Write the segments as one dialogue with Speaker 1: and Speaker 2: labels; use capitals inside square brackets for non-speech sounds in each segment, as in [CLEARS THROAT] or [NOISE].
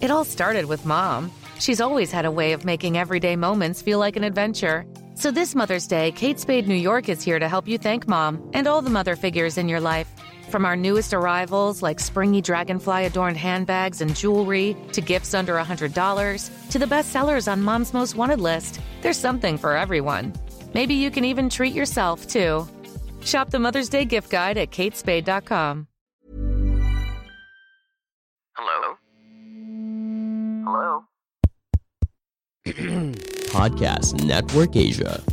Speaker 1: It all started with mom. She's always had a way of making everyday moments feel like an adventure. So this Mother's Day, Kate Spade New York is here to help you thank mom and all the mother figures in your life. From our newest arrivals, like springy dragonfly adorned handbags and jewelry, to gifts under $100, to the best sellers on mom's most wanted list, there's something for everyone. Maybe you can even treat yourself, too. Shop the Mother's Day gift guide at katespade.com. [CLEARS THROAT]
Speaker 2: Podcast Network Asia.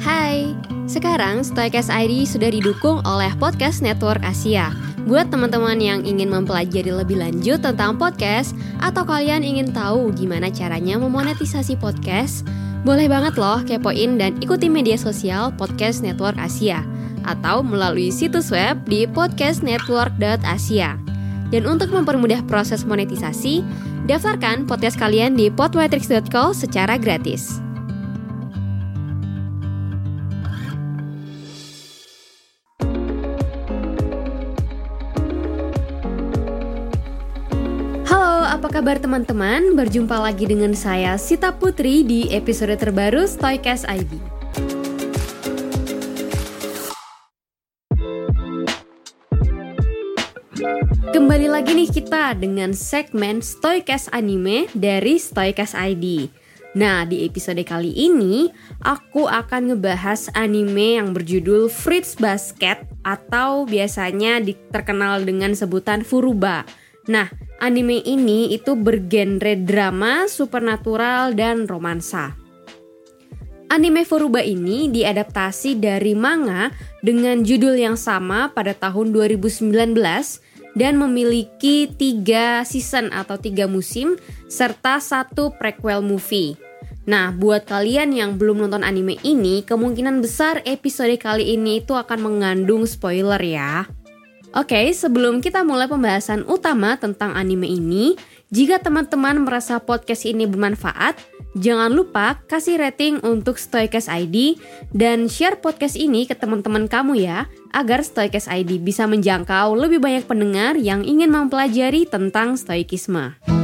Speaker 3: Hai, sekarang Stoikes ID sudah didukung oleh Podcast Network Asia. Buat teman-teman yang ingin mempelajari lebih lanjut tentang podcast atau kalian ingin tahu gimana caranya memonetisasi podcast, boleh banget loh kepoin dan ikuti media sosial Podcast Network Asia atau melalui situs web di podcastnetwork.asia. Dan untuk mempermudah proses monetisasi, daftarkan podcast kalian di podmetrics.co secara gratis. Apa kabar teman-teman? Berjumpa lagi dengan saya Sita Putri di episode terbaru Stoicast ID. Kembali lagi nih kita dengan segmen Stoicast Anime dari Stoicast ID. Nah, di episode kali ini aku akan ngebahas anime yang berjudul Fruits Basket atau biasanya terkenal dengan sebutan Furuba. Nah, anime ini itu bergenre drama, supernatural, dan romansa. Anime Furuba ini diadaptasi dari manga dengan judul yang sama pada tahun 2019 dan memiliki tiga season atau tiga musim serta satu prequel movie. Nah, buat kalian yang belum nonton anime ini, kemungkinan besar episode kali ini itu akan mengandung spoiler ya. Oke, sebelum kita mulai pembahasan utama tentang anime ini, jika teman-teman merasa podcast ini bermanfaat, jangan lupa kasih rating untuk Stoicast ID dan share podcast ini ke teman-teman kamu ya, agar Stoicast ID bisa menjangkau lebih banyak pendengar yang ingin mempelajari tentang stoikisme.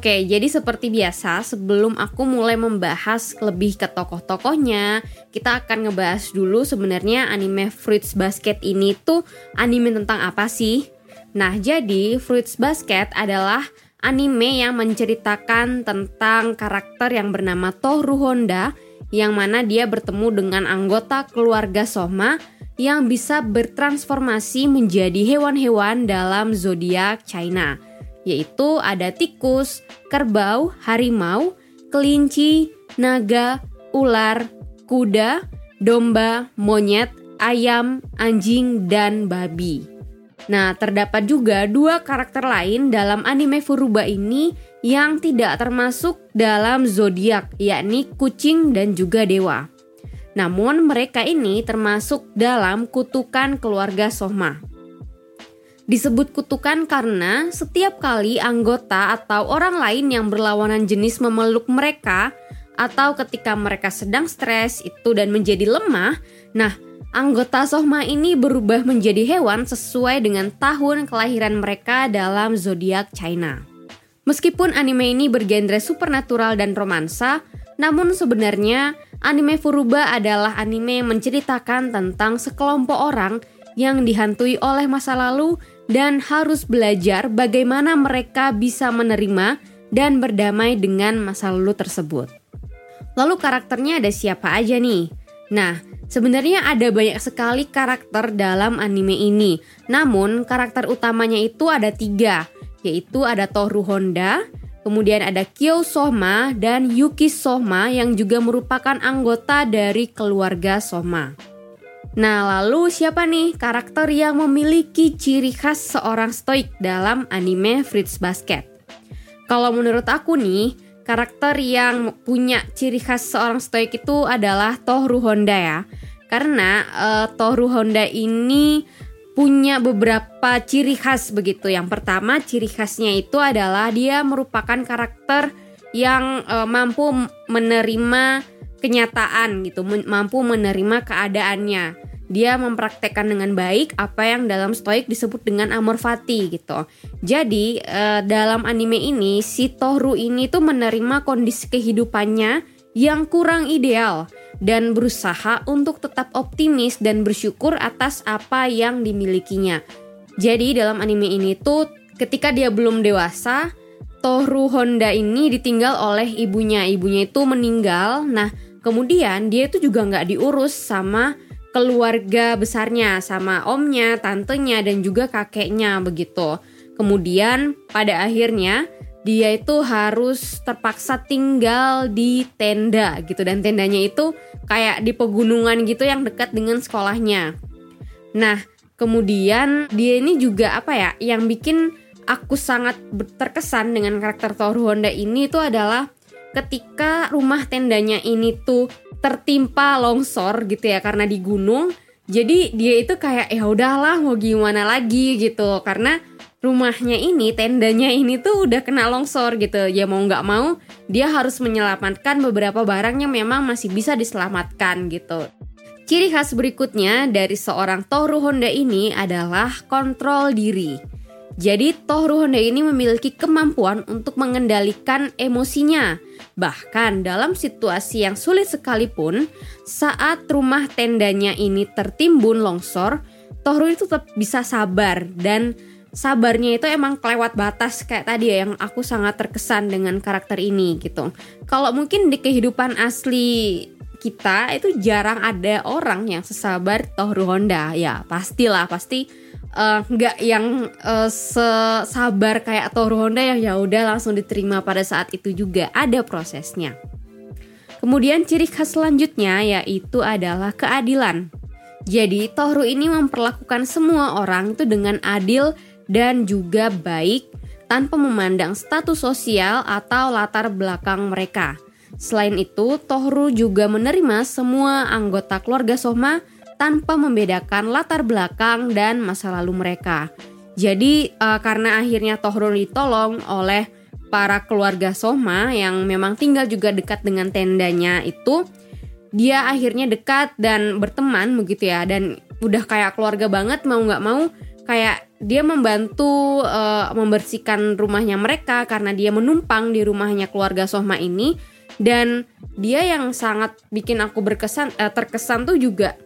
Speaker 3: Oke, jadi seperti biasa, sebelum aku mulai membahas lebih ke tokoh-tokohnya, kita akan ngebahas dulu sebenarnya anime Fruits Basket ini tuh anime tentang apa sih? Nah, jadi Fruits Basket adalah anime yang menceritakan tentang karakter yang bernama Toru Honda, yang mana dia bertemu dengan anggota keluarga Soma yang bisa bertransformasi menjadi hewan-hewan dalam zodiak China yaitu ada tikus, kerbau, harimau, kelinci, naga, ular, kuda, domba, monyet, ayam, anjing, dan babi. Nah, terdapat juga dua karakter lain dalam anime Furuba ini yang tidak termasuk dalam zodiak, yakni kucing dan juga dewa. Namun mereka ini termasuk dalam kutukan keluarga Sohma. Disebut kutukan karena setiap kali anggota atau orang lain yang berlawanan jenis memeluk mereka atau ketika mereka sedang stres itu dan menjadi lemah, nah anggota Sohma ini berubah menjadi hewan sesuai dengan tahun kelahiran mereka dalam zodiak China. Meskipun anime ini bergenre supernatural dan romansa, namun sebenarnya anime Furuba adalah anime menceritakan tentang sekelompok orang yang dihantui oleh masa lalu dan harus belajar bagaimana mereka bisa menerima dan berdamai dengan masa lalu tersebut. Lalu karakternya ada siapa aja nih? Nah, sebenarnya ada banyak sekali karakter dalam anime ini. Namun, karakter utamanya itu ada tiga, yaitu ada Toru Honda, kemudian ada Kyo Sohma, dan Yuki Sohma yang juga merupakan anggota dari keluarga Sohma. Nah, lalu siapa nih karakter yang memiliki ciri khas seorang stoik dalam anime Fruits Basket? Kalau menurut aku nih, karakter yang punya ciri khas seorang stoik itu adalah Tohru Honda ya. Karena uh, Tohru Honda ini punya beberapa ciri khas begitu. Yang pertama ciri khasnya itu adalah dia merupakan karakter yang uh, mampu menerima kenyataan gitu, mampu menerima keadaannya dia mempraktekkan dengan baik apa yang dalam stoik disebut dengan amor fati gitu. Jadi uh, dalam anime ini si Tohru ini tuh menerima kondisi kehidupannya yang kurang ideal dan berusaha untuk tetap optimis dan bersyukur atas apa yang dimilikinya. Jadi dalam anime ini tuh ketika dia belum dewasa, Tohru Honda ini ditinggal oleh ibunya. Ibunya itu meninggal. Nah, kemudian dia itu juga nggak diurus sama keluarga besarnya sama omnya, tantenya dan juga kakeknya begitu. Kemudian pada akhirnya dia itu harus terpaksa tinggal di tenda gitu dan tendanya itu kayak di pegunungan gitu yang dekat dengan sekolahnya. Nah, kemudian dia ini juga apa ya yang bikin aku sangat terkesan dengan karakter Toru Honda ini itu adalah ketika rumah tendanya ini tuh tertimpa longsor gitu ya karena di gunung jadi dia itu kayak ya udahlah mau gimana lagi? gitu. Karena rumahnya ini tendanya ini tuh udah kena longsor gitu. Ya mau nggak mau dia harus menyelamatkan beberapa barang yang memang masih bisa diselamatkan gitu. Ciri khas berikutnya dari seorang Toru Honda ini adalah kontrol diri jadi Tohru Honda ini memiliki kemampuan untuk mengendalikan emosinya. Bahkan dalam situasi yang sulit sekalipun, saat rumah tendanya ini tertimbun longsor, Tohru itu tetap bisa sabar dan sabarnya itu emang kelewat batas kayak tadi ya yang aku sangat terkesan dengan karakter ini gitu. Kalau mungkin di kehidupan asli kita itu jarang ada orang yang sesabar Tohru Honda ya pastilah pasti nggak uh, yang uh, sesabar kayak Toru Honda yang ya udah langsung diterima pada saat itu juga ada prosesnya. Kemudian ciri khas selanjutnya yaitu adalah keadilan. Jadi Toru ini memperlakukan semua orang itu dengan adil dan juga baik tanpa memandang status sosial atau latar belakang mereka. Selain itu, Tohru juga menerima semua anggota keluarga Soma tanpa membedakan latar belakang dan masa lalu mereka. Jadi uh, karena akhirnya Tohrul ditolong oleh para keluarga Soma yang memang tinggal juga dekat dengan tendanya itu, dia akhirnya dekat dan berteman begitu ya dan udah kayak keluarga banget mau nggak mau kayak dia membantu uh, membersihkan rumahnya mereka karena dia menumpang di rumahnya keluarga Soma ini dan dia yang sangat bikin aku berkesan uh, terkesan tuh juga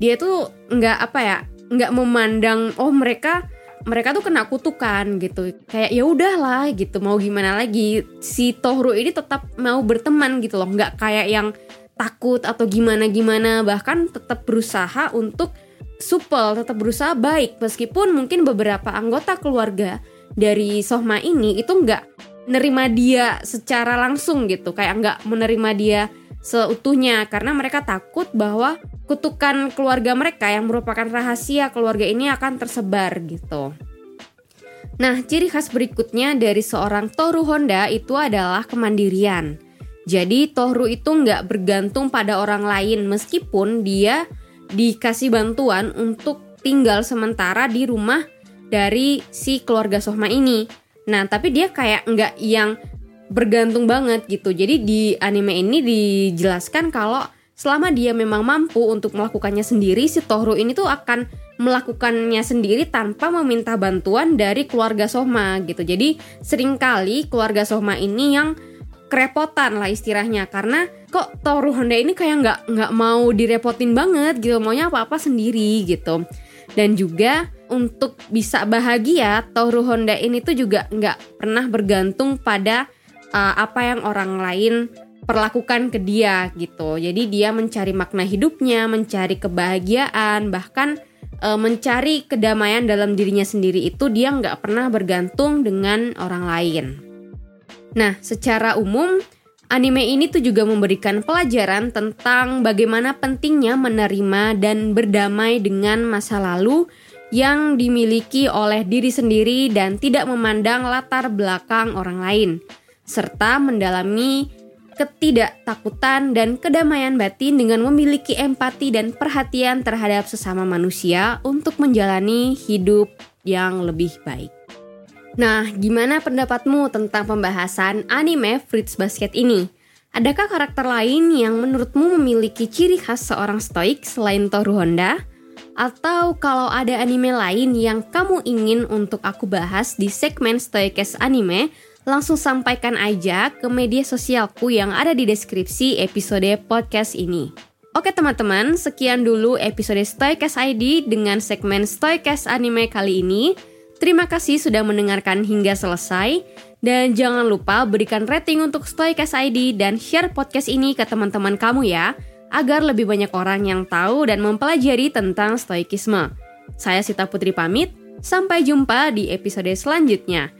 Speaker 3: dia tuh nggak apa ya nggak memandang oh mereka mereka tuh kena kutukan gitu. Kayak ya udahlah gitu mau gimana lagi? Si Tohru ini tetap mau berteman gitu loh. Nggak kayak yang takut atau gimana gimana bahkan tetap berusaha untuk supel tetap berusaha baik. Meskipun mungkin beberapa anggota keluarga dari Sohma ini itu nggak nerima dia secara langsung gitu. Kayak nggak menerima dia seutuhnya karena mereka takut bahwa kutukan keluarga mereka yang merupakan rahasia keluarga ini akan tersebar gitu. Nah, ciri khas berikutnya dari seorang Toru Honda itu adalah kemandirian. Jadi Toru itu nggak bergantung pada orang lain meskipun dia dikasih bantuan untuk tinggal sementara di rumah dari si keluarga Sohma ini. Nah, tapi dia kayak nggak yang bergantung banget gitu. Jadi di anime ini dijelaskan kalau selama dia memang mampu untuk melakukannya sendiri, si Tohru ini tuh akan melakukannya sendiri tanpa meminta bantuan dari keluarga Sohma gitu. Jadi sering kali keluarga Sohma ini yang kerepotan lah istilahnya karena kok Toru Honda ini kayak nggak nggak mau direpotin banget gitu maunya apa apa sendiri gitu dan juga untuk bisa bahagia Toru Honda ini tuh juga nggak pernah bergantung pada uh, apa yang orang lain perlakukan ke dia gitu. Jadi dia mencari makna hidupnya, mencari kebahagiaan, bahkan uh, mencari kedamaian dalam dirinya sendiri itu dia nggak pernah bergantung dengan orang lain. Nah, secara umum anime ini tuh juga memberikan pelajaran tentang bagaimana pentingnya menerima dan berdamai dengan masa lalu yang dimiliki oleh diri sendiri dan tidak memandang latar belakang orang lain serta mendalami ketidaktakutan dan kedamaian batin dengan memiliki empati dan perhatian terhadap sesama manusia untuk menjalani hidup yang lebih baik. Nah, gimana pendapatmu tentang pembahasan anime Fruits Basket ini? Adakah karakter lain yang menurutmu memiliki ciri khas seorang stoik selain Toru Honda? Atau kalau ada anime lain yang kamu ingin untuk aku bahas di segmen Stoikes Anime, langsung sampaikan aja ke media sosialku yang ada di deskripsi episode podcast ini. Oke teman-teman, sekian dulu episode Stoikes ID dengan segmen Stoikes Anime kali ini. Terima kasih sudah mendengarkan hingga selesai. Dan jangan lupa berikan rating untuk Stoikas ID dan share podcast ini ke teman-teman kamu ya, agar lebih banyak orang yang tahu dan mempelajari tentang stoikisme. Saya Sita Putri pamit, sampai jumpa di episode selanjutnya.